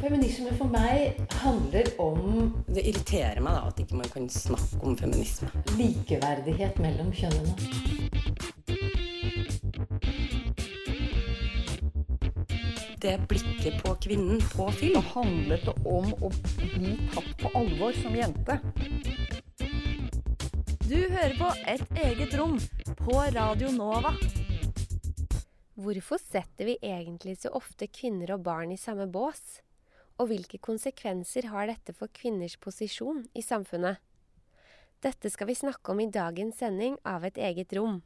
Feminisme for meg handler om Det irriterer meg da at ikke man kan snakke om feminisme. likeverdighet mellom kjønnene. Det blikket på kvinnen på film. Det handlet om å bli tatt på alvor som jente. Du hører på Et eget rom på Radio Nova. Hvorfor setter vi egentlig så ofte kvinner og barn i samme bås? Og hvilke konsekvenser har dette for kvinners posisjon i samfunnet? Dette skal vi snakke om i dagens sending av Et eget rom.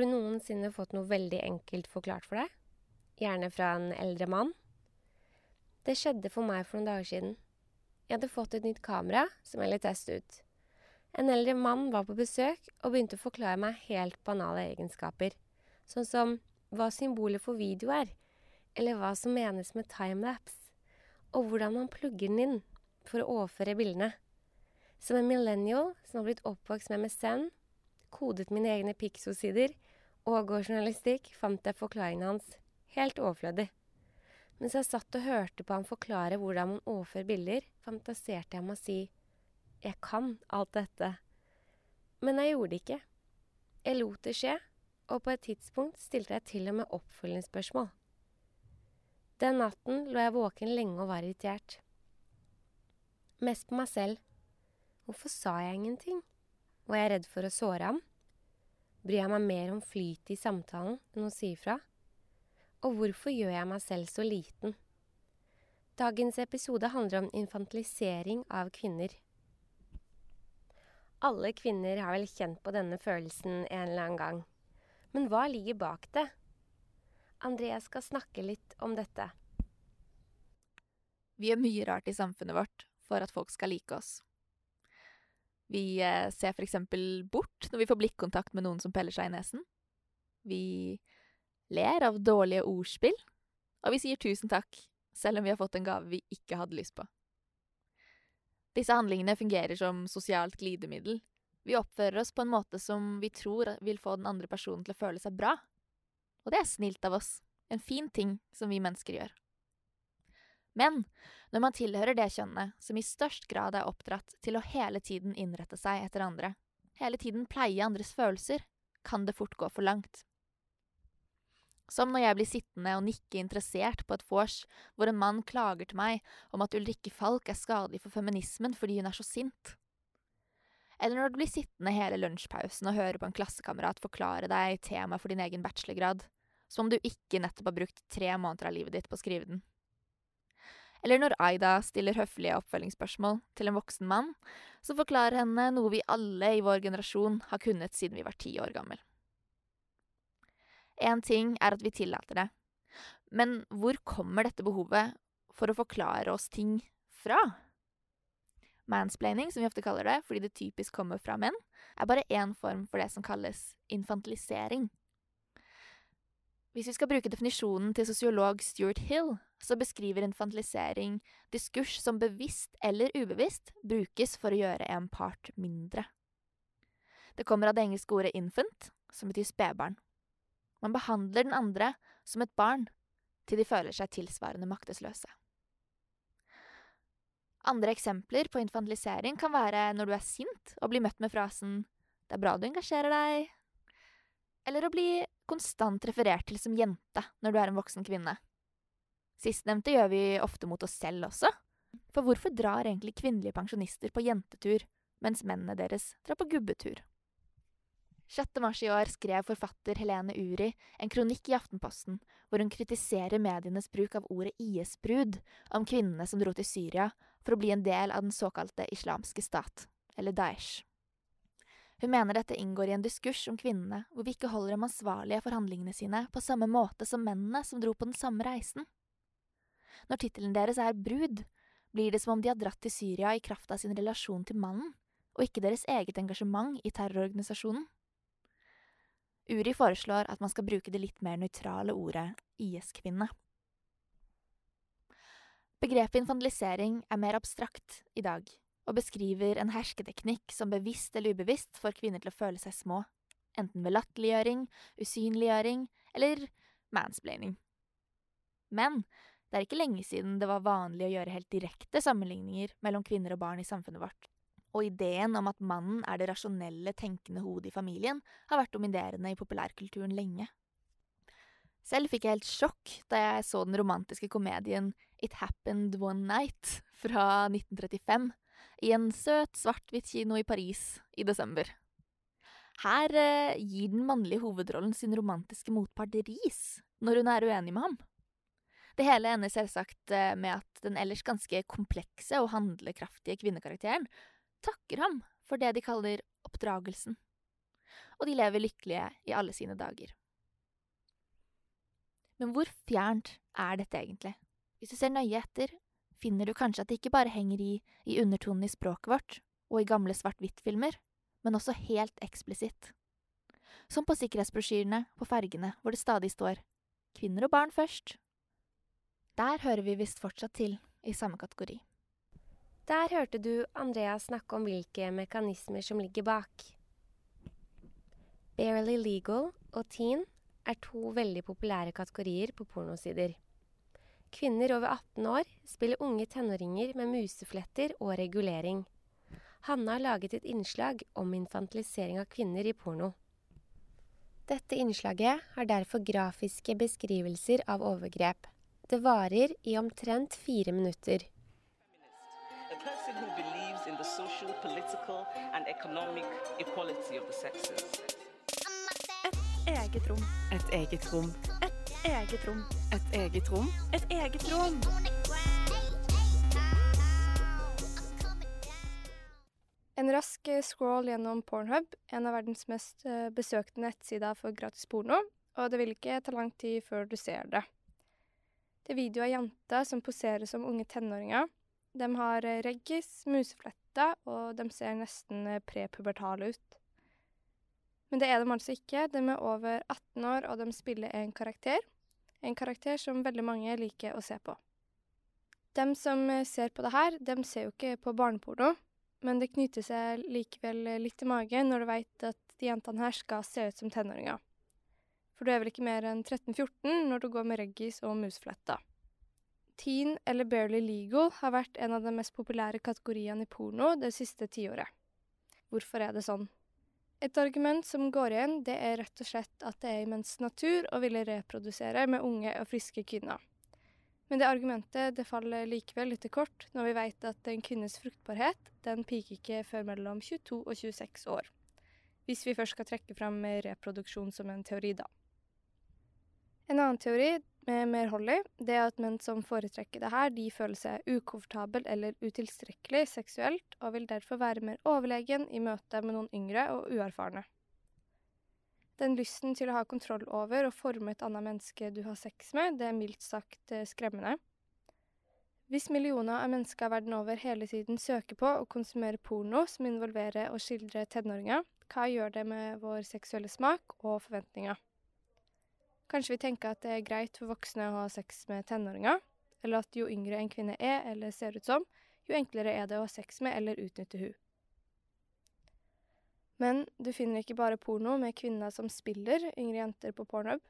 Har du noensinne fått noe veldig enkelt forklart for deg? Gjerne fra en eldre mann? Det skjedde for meg for noen dager siden. Jeg hadde fått et nytt kamera som jeg ville teste ut. En eldre mann var på besøk og begynte å forklare meg helt banale egenskaper, sånn som hva symbolet for video er, eller hva som menes med timelapse, og hvordan man plugger den inn for å overføre bildene. Som en millennial som har blitt oppvokst med MSN, kodet mine egne Pixo-sider og journalistikk, fant jeg forklaringen hans helt overflødig. Mens jeg satt og hørte på han forklare hvordan man overfører bilder, fantaserte jeg om å si jeg kan alt dette. Men jeg gjorde det ikke. Jeg lot det skje, og på et tidspunkt stilte jeg til og med oppfølgingsspørsmål. Den natten lå jeg våken lenge og var irritert. Mest på meg selv. Hvorfor sa jeg ingenting? Var jeg redd for å såre ham? Bryr jeg meg mer om flytet i samtalen enn å si ifra? Og hvorfor gjør jeg meg selv så liten? Dagens episode handler om infantilisering av kvinner. Alle kvinner har vel kjent på denne følelsen en eller annen gang. Men hva ligger bak det? Andrea skal snakke litt om dette. Vi gjør mye rart i samfunnet vårt for at folk skal like oss. Vi eh, ser eksempel bort når vi får blikkontakt med noen som peller seg i nesen. Vi ler av dårlige ordspill, og vi sier tusen takk, selv om vi har fått en gave vi ikke hadde lyst på. Disse handlingene fungerer som sosialt glidemiddel. Vi oppfører oss på en måte som vi tror vil få den andre personen til å føle seg bra. Og det er snilt av oss. En fin ting som vi mennesker gjør. Men når man tilhører det kjønnet som i størst grad er oppdratt til å hele tiden innrette seg etter andre, hele tiden pleie andres følelser, kan det fort gå for langt. Som når jeg blir sittende og nikke interessert på et vors hvor en mann klager til meg om at Ulrikke Falk er skadelig for feminismen fordi hun er så sint. Eller når du blir sittende hele lunsjpausen og høre på en klassekamerat forklare deg tema for din egen bachelorgrad, som om du ikke nettopp har brukt tre måneder av livet ditt på å skrive den. Eller når Aida stiller høflige oppfølgingsspørsmål til en voksen mann, som forklarer henne noe vi alle i vår generasjon har kunnet siden vi var ti år gammel. Én ting er at vi tillater det, men hvor kommer dette behovet for å forklare oss ting fra? Mansplaining, som vi ofte kaller det fordi det typisk kommer fra menn, er bare én form for det som kalles infantilisering. Hvis vi skal bruke definisjonen til sosiolog Stuart Hill, så beskriver infantilisering diskurs som bevisst eller ubevisst brukes for å gjøre en part mindre. Det kommer av det engelske ordet infant, som betyr spedbarn. Man behandler den andre som et barn til de føler seg tilsvarende maktesløse. Andre eksempler på infantilisering kan være når du er sint og blir møtt med frasen 'det er bra du engasjerer deg', eller å bli konstant referert til som jente når du er en voksen kvinne. Sistnevnte gjør vi ofte mot oss selv også, for hvorfor drar egentlig kvinnelige pensjonister på jentetur, mens mennene deres drar på gubbetur? 6. mars i år skrev forfatter Helene Uri en kronikk i Aftenposten hvor hun kritiserer medienes bruk av ordet IS-brud om kvinnene som dro til Syria for å bli en del av den såkalte islamske stat, eller Daesh. Hun mener dette inngår i en diskurs om kvinnene hvor vi ikke holder dem ansvarlige for handlingene sine på samme måte som mennene som dro på den samme reisen. Når tittelen deres er Brud, blir det som om de har dratt til Syria i kraft av sin relasjon til mannen, og ikke deres eget engasjement i terrororganisasjonen. Uri foreslår at man skal bruke det litt mer nøytrale ordet IS-kvinne. Begrepet infantilisering er mer abstrakt i dag, og beskriver en hersketeknikk som bevisst eller ubevisst får kvinner til å føle seg små, enten ved latterliggjøring, usynliggjøring eller mansplaining. Men det er ikke lenge siden det var vanlig å gjøre helt direkte sammenligninger mellom kvinner og barn i samfunnet vårt, og ideen om at mannen er det rasjonelle, tenkende hodet i familien, har vært dominerende i populærkulturen lenge. Selv fikk jeg helt sjokk da jeg så den romantiske komedien It Happened One Night fra 1935 i en søt, svart-hvitt kino i Paris i desember. Her eh, gir den mannlige hovedrollen sin romantiske motpart ris når hun er uenig med ham. Det hele ender selvsagt eh, med at den ellers ganske komplekse og handlekraftige kvinnekarakteren takker ham for det de kaller oppdragelsen, og de lever lykkelige i alle sine dager. Men hvor fjernt er dette egentlig? Hvis du ser nøye etter, finner du kanskje at det ikke bare henger i i undertonen i språket vårt og i gamle svart-hvitt-filmer, men også helt eksplisitt. Som på sikkerhetsbrosjyrene på fergene hvor det stadig står kvinner og barn først. Der hører vi visst fortsatt til i samme kategori. Der hørte du Andrea snakke om hvilke mekanismer som ligger bak. Barely legal og teen er to veldig populære kategorier på pornosider. Kvinner over 18 år spiller unge tenåringer med musefletter og regulering. Hanna har laget et innslag om infantilisering av kvinner i porno. Dette innslaget har derfor grafiske beskrivelser av overgrep. Det varer i omtrent fire minutter. Sexes. Eget rom. Et eget rom. Eget rom. Et eget rom. Et eget rom. En rask eh, scroll gjennom Pornhub, en av verdens mest eh, besøkte nettsider for gratis porno, og det vil ikke ta lang tid før du ser det. Det er video av jenter som poserer som unge tenåringer. De har eh, reggis, musefletter, og de ser nesten prepubertale ut. Men det er de altså ikke. De er over 18 år, og de spiller en karakter. En karakter som veldig mange liker å se på. De som eh, ser på det her, de ser jo ikke på barneporno, men det knyter seg likevel eh, litt i magen når du veit at de jentene her skal se ut som tenåringer. For du er vel ikke mer enn 13-14 når du går med reggis og musfletter. Teen eller barely legal har vært en av de mest populære kategoriene i porno det siste tiåret. Hvorfor er det sånn? Et argument som går igjen, det er rett og slett at det er i menns natur å ville reprodusere med unge og friske kvinner. Men det argumentet det faller likevel litt til kort når vi vet at en kvinnes fruktbarhet den piker ikke før mellom 22 og 26 år. Hvis vi først skal trekke fram reproduksjon som en teori, da. En annen teori med mer hold i, det er at menn som foretrekker det her, de føler seg ukomfortabel eller utilstrekkelig seksuelt, og vil derfor være mer overlegen i møte med noen yngre og uerfarne. Den lysten til å ha kontroll over og forme et annet menneske du har sex med, det er mildt sagt eh, skremmende. Hvis millioner av mennesker verden over hele tiden søker på og konsumerer porno som involverer og skildrer tenåringer, hva gjør det med vår seksuelle smak og forventninger? Kanskje vi tenker at det er greit for voksne å ha sex med tenåringer, eller at jo yngre en kvinne er eller ser ut som, jo enklere er det å ha sex med eller utnytte hun. Men du finner ikke bare porno med kvinner som spiller yngre jenter på Pornhub.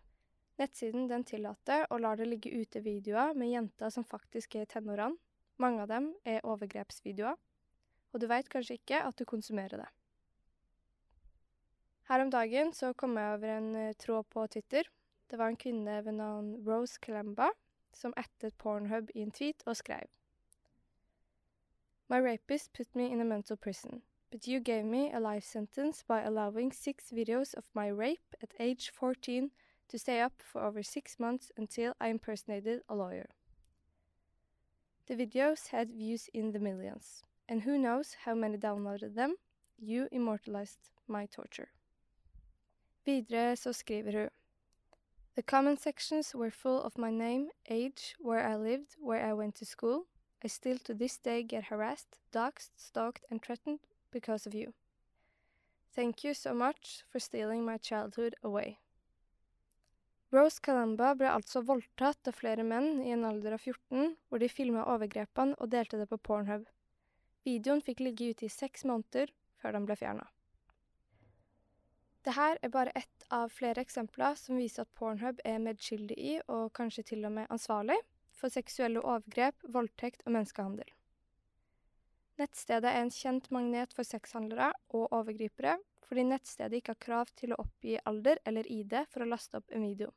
Nettsiden den tillater og lar det ligge ute videoer med jenter som faktisk er i tenårene. Mange av dem er overgrepsvideoer. Og du veit kanskje ikke at du konsumerer det. Her om dagen så kom jeg over en eh, tråd på Twitter. Det var en kvinne ved navn Rose Kalemba som ettet Pornhub i en tweet og skrev My rapist put me in a mental prison. But you gave me a life sentence by allowing six videos of my rape at age 14 to stay up for over six months until I impersonated a lawyer. The videos had views in the millions, and who knows how many downloaded them? You immortalized my torture. Videre så skriver hun The comment sections were full of my name, age, where I lived, where I went to school. I still to this day get harassed, doxxed, stalked, and threatened because of you. Thank you so much for stealing my childhood away. Rose Calamba ble altså voldtatt av flere menn i en alder av 14, hvor de filma overgrepene og delte det på Pornhub. Videoen fikk ligge ute i seks måneder før den ble fjerna. Dette er bare ett av flere eksempler som viser at Pornhub er medskyldig i, og kanskje til og med ansvarlig, for seksuelle overgrep, voldtekt og menneskehandel. Nettstedet er en kjent magnet for sexhandlere og overgripere, fordi nettstedet ikke har krav til å oppgi alder eller ID for å laste opp en video.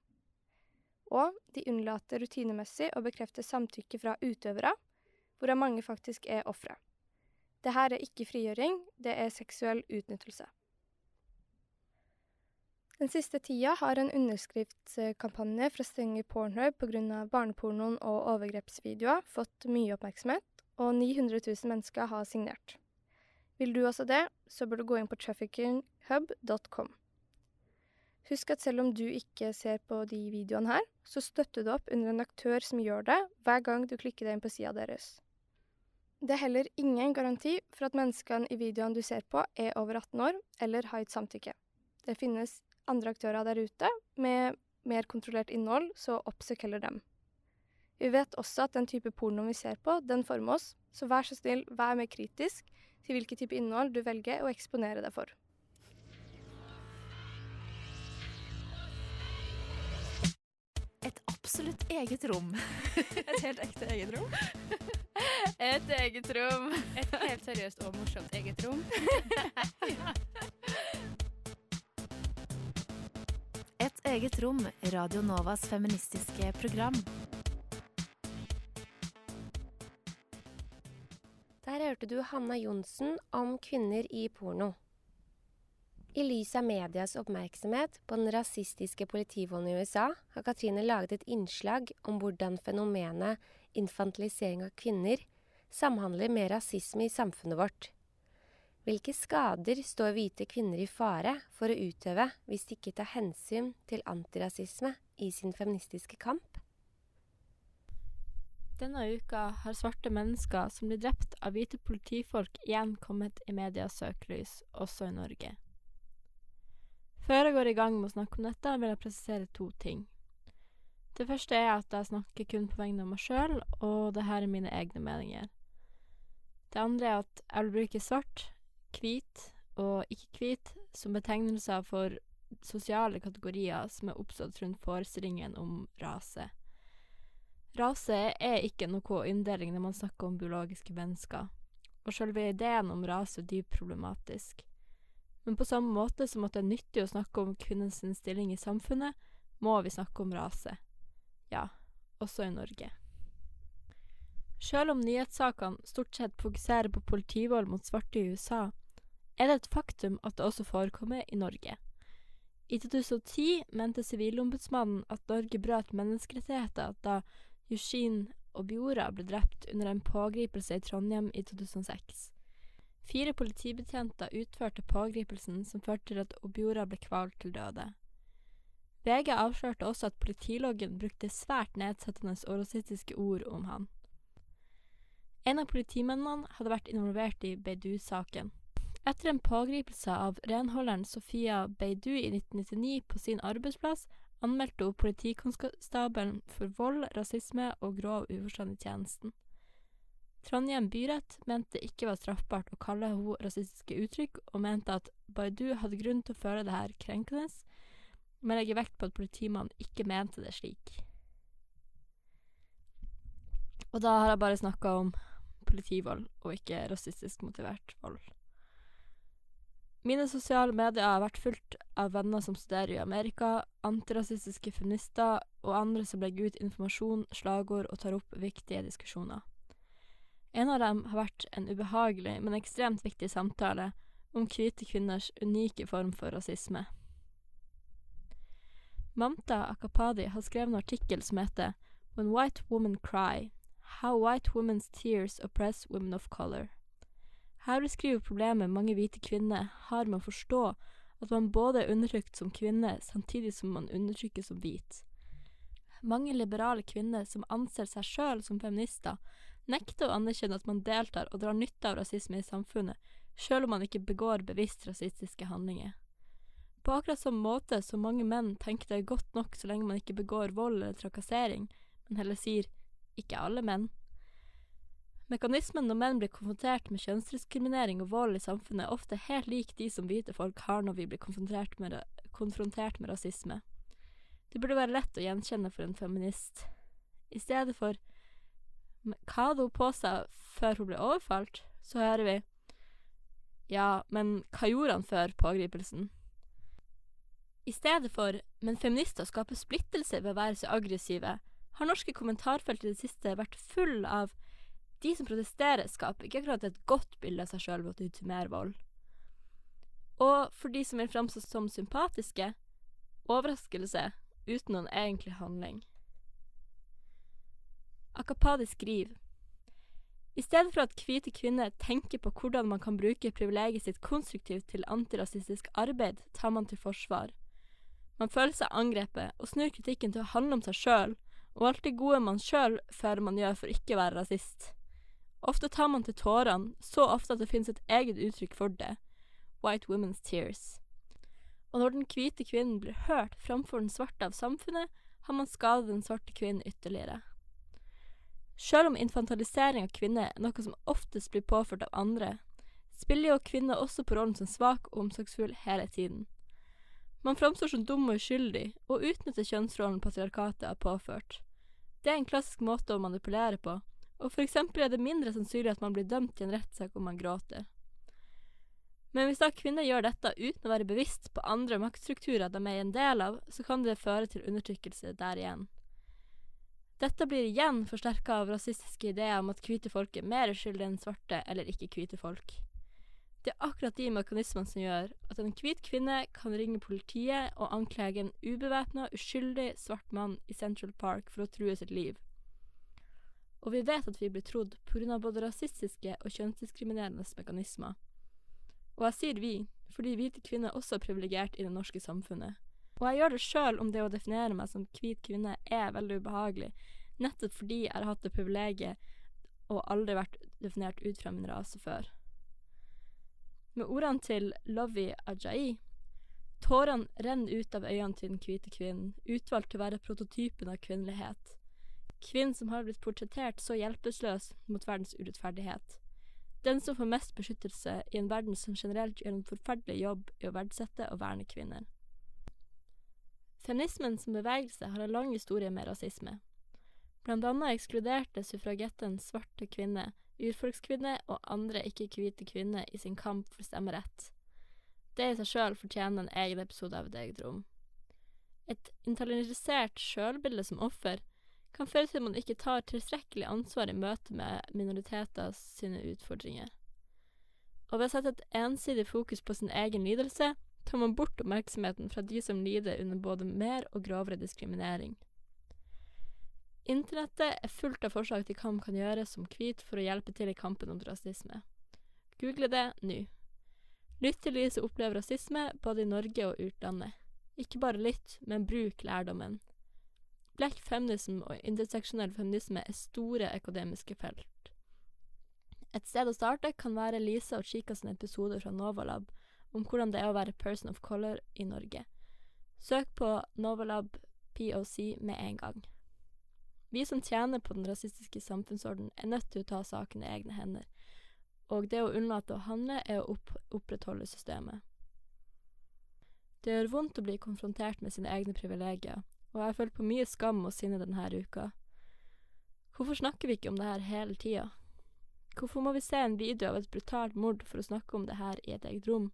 Og de unnlater rutinemessig å bekrefte samtykke fra utøvere, hvorav mange faktisk er ofre. Dette er ikke frigjøring, det er seksuell utnyttelse. Den siste tida har en underskriftskampanje fra stenge Pornhub pga. barnepornoen og overgrepsvideoer fått mye oppmerksomhet, og 900 000 mennesker har signert. Vil du også det, så bør du gå inn på traffickinghub.com. Husk at selv om du ikke ser på de videoene her, så støtter du opp under en aktør som gjør det, hver gang du klikker deg inn på sida deres. Det er heller ingen garanti for at menneskene i videoene du ser på, er over 18 år eller har gitt samtykke. Det finnes andre aktører der ute med mer kontrollert innhold, så oppsøk heller dem. Vi vet også at den type porno vi ser på, den former oss, så vær så snill, vær mer kritisk til hvilken type innhold du velger å eksponere deg for. Et absolutt eget rom. Et helt ekte eget rom. Et eget rom. Et helt seriøst og morsomt eget rom. eget rom, Radio Novas feministiske program. Der hørte du Hanna Johnsen om kvinner i porno. I lys av medias oppmerksomhet på den rasistiske politivolden i USA, har Katrine laget et innslag om hvordan fenomenet infantilisering av kvinner samhandler med rasisme i samfunnet vårt. Hvilke skader står hvite kvinner i fare for å utøve hvis de ikke tar hensyn til antirasisme i sin feministiske kamp? Denne uka har svarte mennesker som blir drept av hvite politifolk igjen kommet i medias søkelys, også i Norge. Før jeg går i gang med å snakke om dette, vil jeg presisere to ting. Det første er at jeg snakker kun på vegne av meg sjøl, og det her er mine egne meninger. Det andre er at jeg vil bruke svart, hvit og ikke-hvit som betegnelser for sosiale kategorier som er oppstått rundt forestillingen om rase. Rase er ikke noe inndeling når man snakker om biologiske mennesker, og selve ideen om rase er dypt problematisk. Men på samme måte som at det er nyttig å snakke om kvinnens stilling i samfunnet, må vi snakke om rase. Ja, også i Norge. Selv om nyhetssakene stort sett fokuserer på politivold mot svarte i USA, er det et faktum at det også forekommer i Norge. I 2010 mente Sivilombudsmannen at Norge brøt menneskerettigheter da Yushin Obiora ble drept under en pågripelse i Trondheim i 2006. Fire politibetjenter utførte pågripelsen som førte til at Obiora ble kvalt til døde. VG avslørte også at politiloggen brukte svært nedsettende og rasistiske ord om han. En av politimennene hadde vært involvert i Beidou-saken. Etter en pågripelse av renholderen Sofia Beidu i 1999 på sin arbeidsplass, anmeldte hun politikonstabelen for vold, rasisme og grov uforstand i tjenesten. Trondheim byrett mente det ikke var straffbart å kalle henne rasistiske uttrykk, og mente at Baidu hadde grunn til å føle det her krenkende, men legger vekt på at politimannen ikke mente det slik. Og da har jeg bare snakka om politivold, og ikke rasistisk motivert vold. Mine sosiale medier har vært fulgt av venner som studerer i Amerika, antirasistiske feminister og andre som legger ut informasjon, slagord og tar opp viktige diskusjoner. En av dem har vært en ubehagelig, men ekstremt viktig samtale om hvite kvinners unike form for rasisme. Mamta Akapadi har skrevet en artikkel som heter When White Women Cry How White Women's Tears Oppress Women of Color. Her beskriver problemet mange hvite kvinner har med å forstå at man både er undertrykt som kvinne, samtidig som man undertrykkes som hvit. Mange liberale kvinner som anser seg sjøl som feminister, nekter å anerkjenne at man deltar og drar nytte av rasisme i samfunnet, sjøl om man ikke begår bevisst rasistiske handlinger. På akkurat samme måte som mange menn tenker det er godt nok så lenge man ikke begår vold eller trakassering, men heller sier ikke alle menn. Mekanismen når menn blir konfrontert med kjønnsdiskriminering og vold i samfunnet, er ofte helt lik de som hvite folk har når vi blir konfrontert med, konfrontert med rasisme. Det burde være lett å gjenkjenne for en feminist. I stedet for hva hadde hun på seg før hun ble overfalt, så hører vi ja, men hva gjorde han før pågripelsen? I stedet for men feminister skaper splittelse ved å være så aggressive, har norske kommentarfelt i det siste vært full av de som protesterer, skaper ikke akkurat et godt bilde av seg sjøl ved å mer vold. Og for de som vil framstå som sympatiske, overraskelse uten noen egentlig handling. Akapadi skriver i stedet for at hvite kvinner tenker på hvordan man kan bruke privilegiet sitt konstruktivt til antirasistisk arbeid, tar man til forsvar. Man føler seg angrepet og snur kritikken til å handle om seg sjøl, og alt det gode man sjøl føler man gjør for ikke å være rasist. Ofte tar man til tårene, så ofte at det finnes et eget uttrykk for det – white women's tears. Og når den hvite kvinnen blir hørt framfor den svarte av samfunnet, har man skadet den svarte kvinnen ytterligere. Selv om infantilisering av kvinner er noe som oftest blir påført av andre, spiller jo kvinner også på rollen som svak og omsorgsfull hele tiden. Man framstår som dum og uskyldig, og utnytter kjønnsrollen patriarkatet har påført. Det er en klassisk måte å manipulere på, og for eksempel er det mindre sannsynlig at man blir dømt i en rettssak om man gråter. Men hvis da kvinner gjør dette uten å være bevisst på andre maktstrukturer de er en del av, så kan det føre til undertrykkelse der igjen. Dette blir igjen forsterka av rasistiske ideer om at hvite folk er mer uskyldige enn svarte eller ikke-hvite folk. Det er akkurat de mekanismene som gjør at en hvit kvinne kan ringe politiet og anklage en ubevæpna, uskyldig svart mann i Central Park for å true sitt liv. Og vi vet at vi blir trodd pga. både rasistiske og kjønnsdiskriminerende mekanismer. Og jeg sier vi, fordi hvite kvinner også er privilegert i det norske samfunnet. Og jeg gjør det sjøl om det å definere meg som hvit kvinne er veldig ubehagelig, nettopp fordi jeg har hatt det privilegiet og aldri vært definert ut fra min rase før. Med ordene til Lovi Ajayi Tårene renner ut av øynene til den hvite kvinnen, utvalgt til å være prototypen av kvinnelighet. Kvinnen som har blitt portrettert så hjelpeløs mot verdens urettferdighet. Den som får mest beskyttelse i en verden som generelt gjør en forferdelig jobb i å verdsette og verne kvinner. Feminismen som bevegelse har en lang historie med rasisme. Blant annet ekskluderte suffragetten svarte kvinner urfolkskvinner og andre ikke-hvite kvinner i sin kamp for stemmerett. Det i seg sjøl fortjener en egen episode av Et eget rom. Et internalisert sjølbilde som offer kan føre til at man ikke tar tilstrekkelig ansvar i møte med minoriteter sine utfordringer. Og ved å sette et ensidig fokus på sin egen lidelse, tar man bort oppmerksomheten fra de som lider under både mer og grovere diskriminering. Internettet er fullt av forslag til hva man kan gjøre som hvit for å hjelpe til i kampen mot rasisme. Google det nå. Lytt til de som opplever rasisme både i Norge og utlandet. Ikke bare lytt, men bruk lærdommen. Black feminism og interseksjonell feminisme er store akademiske felt. Et sted å starte kan være Lisa og Chika episoder episode fra Novalab om hvordan det er å være person of color i Norge. Søk på Novalab POC med en gang. Vi som tjener på den rasistiske samfunnsorden, er nødt til å ta saken i egne hender, og det å unnlate å handle er å opp opprettholde systemet. Det gjør vondt å bli konfrontert med sine egne privilegier, og jeg har følt på mye skam og sinne denne uka. Hvorfor snakker vi ikke om det her hele tida? Hvorfor må vi se en video av et brutalt mord for å snakke om det her i et eget rom?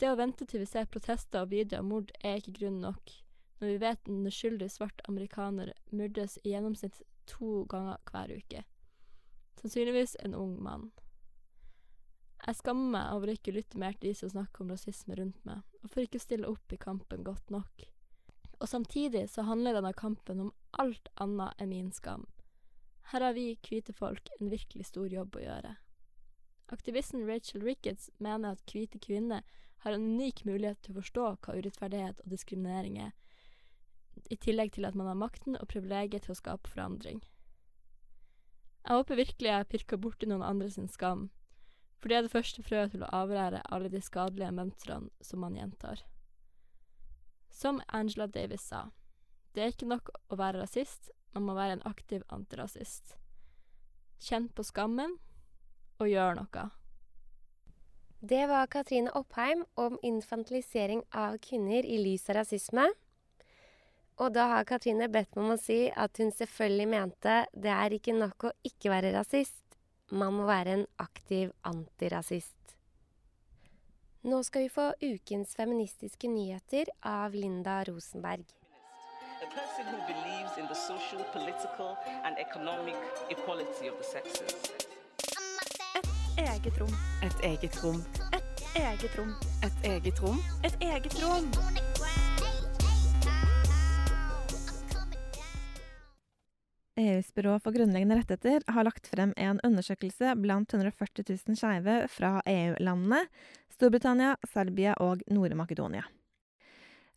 Det å vente til vi ser protester og videoer av mord er ikke grunn nok, når vi vet en uskyldig svart amerikaner myrdes i gjennomsnitt to ganger hver uke. Sannsynligvis en ung mann. Jeg skammer meg over ikke å lytte mer til de som snakker om rasisme rundt meg, og for ikke å stille opp i kampen godt nok. Og samtidig så handler denne kampen om alt annet enn min skam. Her har vi hvite folk en virkelig stor jobb å gjøre. Aktivisten Rachel Ricketts mener at hvite kvinner har en unik mulighet til å forstå hva urettferdighet og diskriminering er, i tillegg til at man har makten og privilegiet til å skape forandring. Jeg håper virkelig jeg pirker borti noen andre sin skam, For det er det første frøet til å avlære alle de skadelige mønstrene som man gjentar. Som Angela Davis sa, det er ikke nok å være rasist, man må være en aktiv antirasist. Kjenn på skammen, og gjør noe. Det var Katrine Oppheim om infantilisering av kvinner i lys av rasisme. Og da har Katrine bedt meg om å si at hun selvfølgelig mente det er ikke nok å ikke være rasist, man må være en aktiv antirasist. Nå skal vi få ukens feministiske nyheter av Linda Rosenberg. Social. Et eget rom. Et eget rom. Et eget rom. Et eget rom. Et eget rom. EUs byrå for grunnleggende rettigheter har lagt frem en undersøkelse blant 140 000 skeive fra EU-landene, Storbritannia, Serbia og Nord-Makedonia.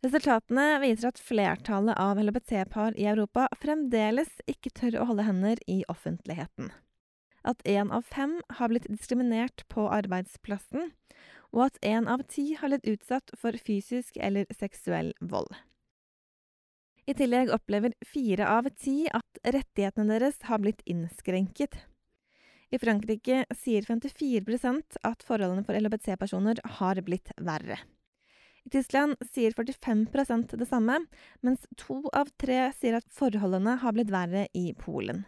Resultatene viser at flertallet av LHBT-par i Europa fremdeles ikke tør å holde hender i offentligheten. At én av fem har blitt diskriminert på arbeidsplassen, og at én av ti har blitt utsatt for fysisk eller seksuell vold. I tillegg opplever fire av ti at rettighetene deres har blitt innskrenket. I Frankrike sier 54% at forholdene for LHBT-personer har blitt verre. I Tyskland sier 45% det samme, mens to av tre sier at forholdene har blitt verre i Polen.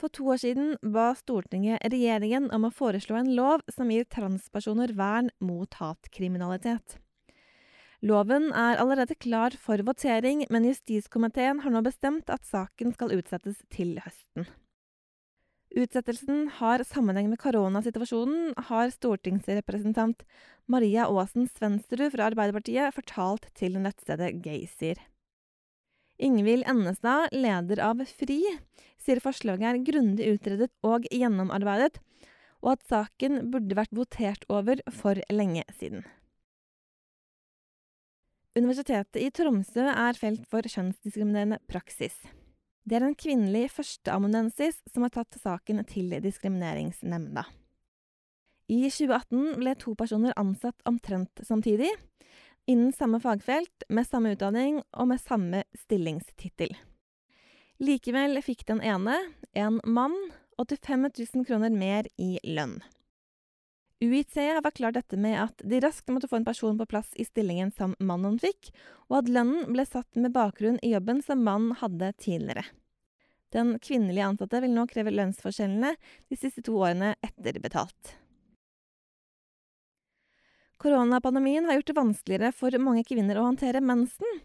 For to år siden ba Stortinget regjeringen om å foreslå en lov som gir transpersoner vern mot hatkriminalitet. Loven er allerede klar for votering, men justiskomiteen har nå bestemt at saken skal utsettes til høsten. Utsettelsen har sammenheng med koronasituasjonen, har stortingsrepresentant Maria Aasen Svensrud fra Arbeiderpartiet fortalt til nettstedet Geysir. Ingvild Ennestad, leder av FRI, sier forslaget er grundig utredet og gjennomarbeidet, og at saken burde vært votert over for lenge siden. Universitetet i Tromsø er felt for kjønnsdiskriminerende praksis. Det er en kvinnelig førsteamanuensis som har tatt saken til Diskrimineringsnemnda. I 2018 ble to personer ansatt omtrent samtidig, innen samme fagfelt, med samme utdanning og med samme stillingstittel. Likevel fikk den ene, en mann, 85 000 kroner mer i lønn. UiT har forklart dette med at de raskt måtte få en person på plass i stillingen som mannen fikk, og at lønnen ble satt med bakgrunn i jobben som mannen hadde tidligere. Den kvinnelige ansatte vil nå kreve lønnsforskjellene de siste to årene etterbetalt. Koronapandemien har gjort det vanskeligere for mange kvinner å håndtere mensen.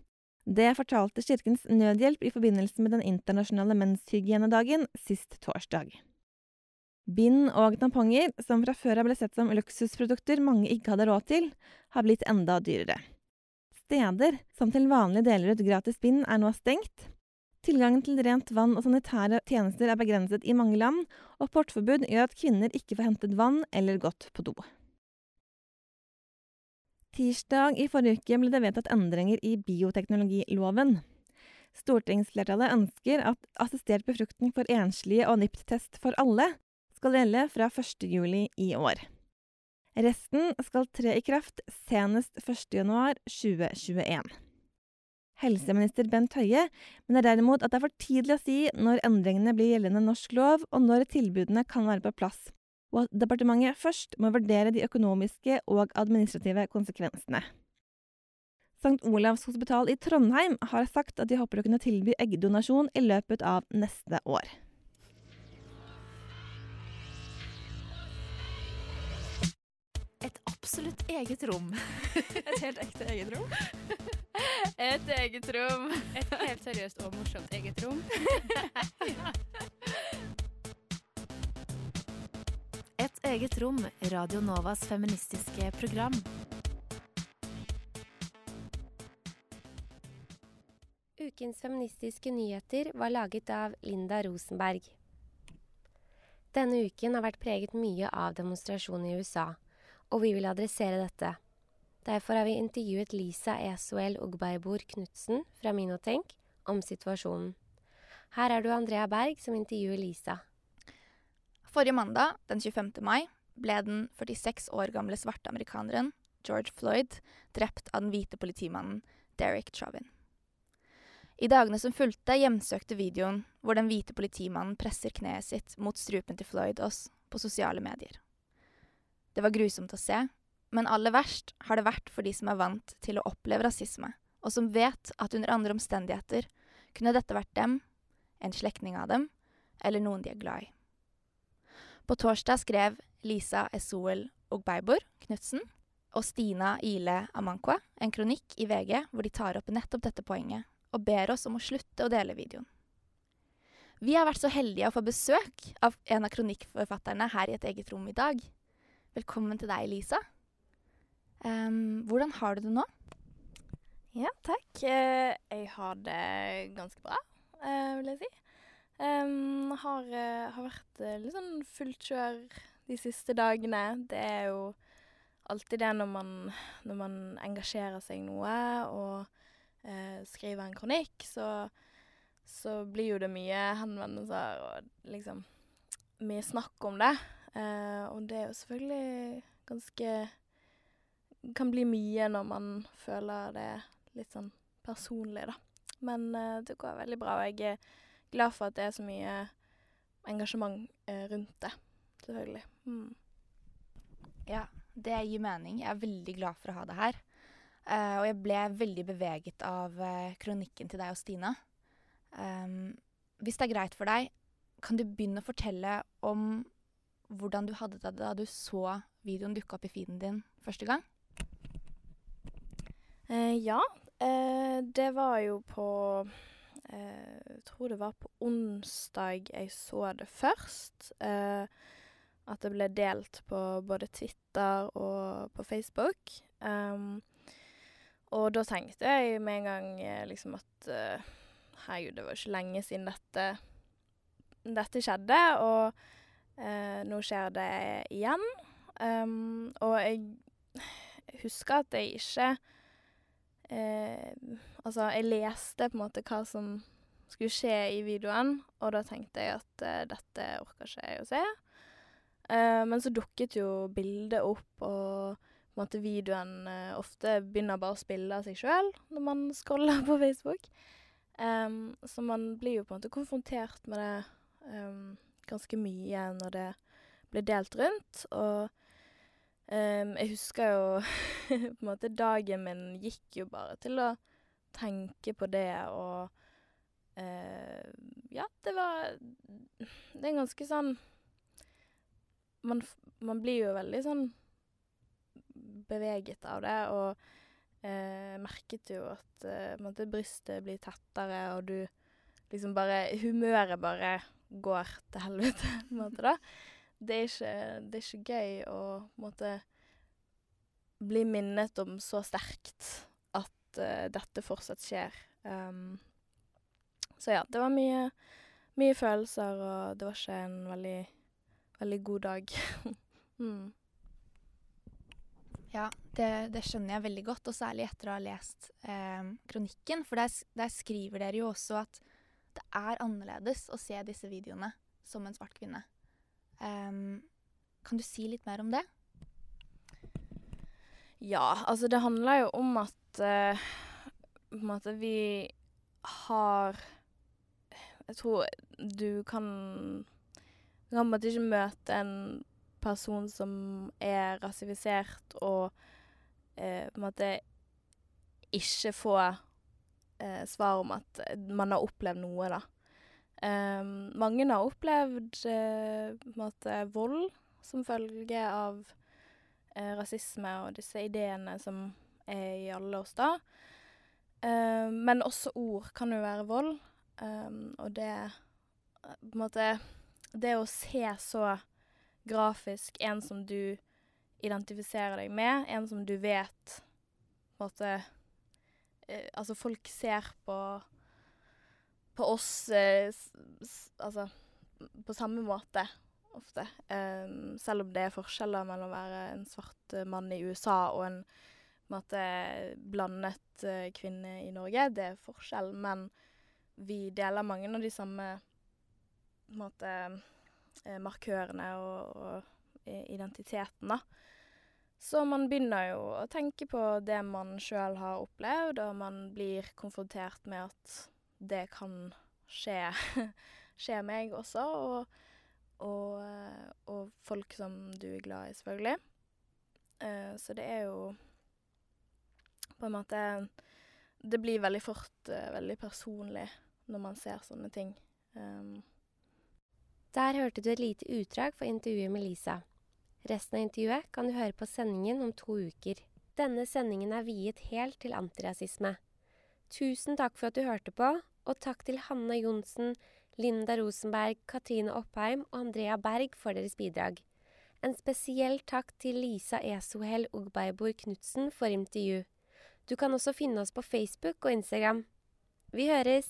Det fortalte Kirkens Nødhjelp i forbindelse med den internasjonale menshygienedagen sist torsdag. Bind og tamponger, som fra før av ble sett som luksusprodukter mange ikke hadde råd til, har blitt enda dyrere. Steder som til vanlig deler ut gratis bind, er nå stengt. Tilgangen til rent vann og sanitære tjenester er begrenset i mange land, og portforbud gjør at kvinner ikke får hentet vann eller gått på do. Tirsdag i forrige uke ble det vedtatt endringer i bioteknologiloven. Stortingsflertallet ønsker at assistert befruktning for enslige og NIPT-test for alle skal gjelde fra 1. juli i år. Resten skal tre i kraft senest 1. januar 2021. Helseminister Bent Høie mener derimot at det er for tidlig å si når endringene blir gjeldende norsk lov, og når tilbudene kan være på plass, og at departementet først må vurdere de økonomiske og administrative konsekvensene. St. Olavs hospital i Trondheim har sagt at de håper å kunne tilby eggdonasjon i løpet av neste år. Absolutt eget rom. Et helt ekte eget rom. Et eget rom. Et helt seriøst og morsomt eget rom. Et eget rom, Radio Novas feministiske program. Ukens feministiske nyheter var laget av Linda Rosenberg. Denne uken har vært preget mye av demonstrasjoner i USA, og vi vil adressere dette. Derfor har vi intervjuet Lisa Esuel Ogbeibor Knutsen fra Minotenk om situasjonen. Her er du Andrea Berg som intervjuer Lisa. Forrige mandag, den 25. mai, ble den 46 år gamle svarte amerikaneren George Floyd drept av den hvite politimannen Derek Chauvin. I dagene som fulgte, hjemsøkte videoen hvor den hvite politimannen presser kneet sitt mot strupen til Floyd oss på sosiale medier. Det var grusomt å se, men aller verst har det vært for de som er vant til å oppleve rasisme, og som vet at under andre omstendigheter kunne dette vært dem, en slektning av dem, eller noen de er glad i. På torsdag skrev Lisa Esoel Ogbeibor Knutsen og Stina Ile Amankwa en kronikk i VG hvor de tar opp nettopp dette poenget, og ber oss om å slutte å dele videoen. Vi har vært så heldige å få besøk av en av kronikkforfatterne her i et eget rom i dag. Velkommen til deg, Lisa. Um, hvordan har du det nå? Ja, takk. Eh, jeg har det ganske bra, eh, vil jeg si. Um, har, eh, har vært litt sånn fullt kjør de siste dagene. Det er jo alltid det når man, når man engasjerer seg noe og uh, skriver en kronikk, så, så blir jo det mye henvendelser og liksom mye snakk om det. Eh, og det er jo selvfølgelig ganske Kan bli mye når man føler det litt sånn personlig, da. Men eh, det går veldig bra, og jeg er glad for at det er så mye engasjement eh, rundt det. Selvfølgelig. Mm. Ja, det gir mening. Jeg er veldig glad for å ha det her. Uh, og jeg ble veldig beveget av uh, kronikken til deg og Stina. Um, hvis det er greit for deg, kan du begynne å fortelle om hvordan du hadde det da du så videoen dukke opp i feeden din første gang? Eh, ja. Eh, det var jo på eh, Jeg tror det var på onsdag jeg så det først. Eh, at det ble delt på både Twitter og på Facebook. Um, og da tenkte jeg med en gang eh, liksom at uh, herregud, det var ikke lenge siden dette, dette skjedde, og nå skjer det igjen. Um, og jeg husker at jeg ikke uh, Altså, jeg leste på en måte hva som skulle skje i videoen, og da tenkte jeg at dette orker ikke jeg å se. Uh, men så dukket jo bildet opp, og på en måte videoen uh, ofte begynner bare å spille av seg sjøl når man scroller på Facebook. Um, så man blir jo på en måte konfrontert med det um, ganske mye når det ble delt rundt. Og um, jeg husker jo på en måte Dagen min gikk jo bare til å tenke på det og uh, Ja, det var Det er ganske sånn man, man, blir jo veldig sånn beveget av det, og eh, merket jo at eh, brystet blir tettere, og du liksom bare Humøret bare går til helvete, på en måte, da. Det er ikke, det er ikke gøy å på en måte bli minnet om så sterkt at uh, dette fortsatt skjer. Um, så ja, det var mye, mye følelser, og det var ikke en veldig veldig god dag. mm. Ja, det, det, skjønner jeg veldig godt, og særlig etter å ha lest eh, kronikken. For der, der, skriver dere jo også at det er annerledes å se disse videoene som en svart kvinne. Um, kan du si litt mer om det? Ja, altså det handler jo om at uh, en måte vi har Jeg tror du kan du kan på en måte ikke møte en person som er rasifisert, og uh, på en måte ikke få eh, svar om at man har opplevd noe, da. Um, mange har opplevd eh, måte vold som følge av eh, rasisme og disse ideene som er i alle oss da. Um, men også ord kan jo være vold, um, og det på en måte det å se så grafisk en som du identifiserer deg med, en som du vet på en måte eh, Altså, folk ser på på oss eh, altså på samme måte ofte. Um, selv om det er forskjeller mellom å være en svart mann i USA og en, en måte, blandet uh, kvinne i Norge. Det er forskjell, men vi deler mange av de samme måte, eh, markørene og, og identiteten, da. Så man begynner jo å tenke på det man sjøl har opplevd, og man blir konfrontert med at det kan skje, skje meg også, og, og, eh, og folk som du er glad i, selvfølgelig. Eh, så det er jo på en måte Det blir veldig fort eh, veldig personlig når man ser sånne ting. Um, Der hørte du et lite utdrag fra intervjuet med Lisa. Resten av intervjuet kan du høre på sendingen om to uker. Denne sendingen er viet helt til antirasisme. Tusen takk for at du hørte på, og takk til Hanna Johnsen, Linda Rosenberg, Katrine Oppheim og Andrea Berg for deres bidrag. En spesiell takk til Lisa Esohel Ogbeibor Knutsen for intervju. Du kan også finne oss på Facebook og Instagram. Vi høres!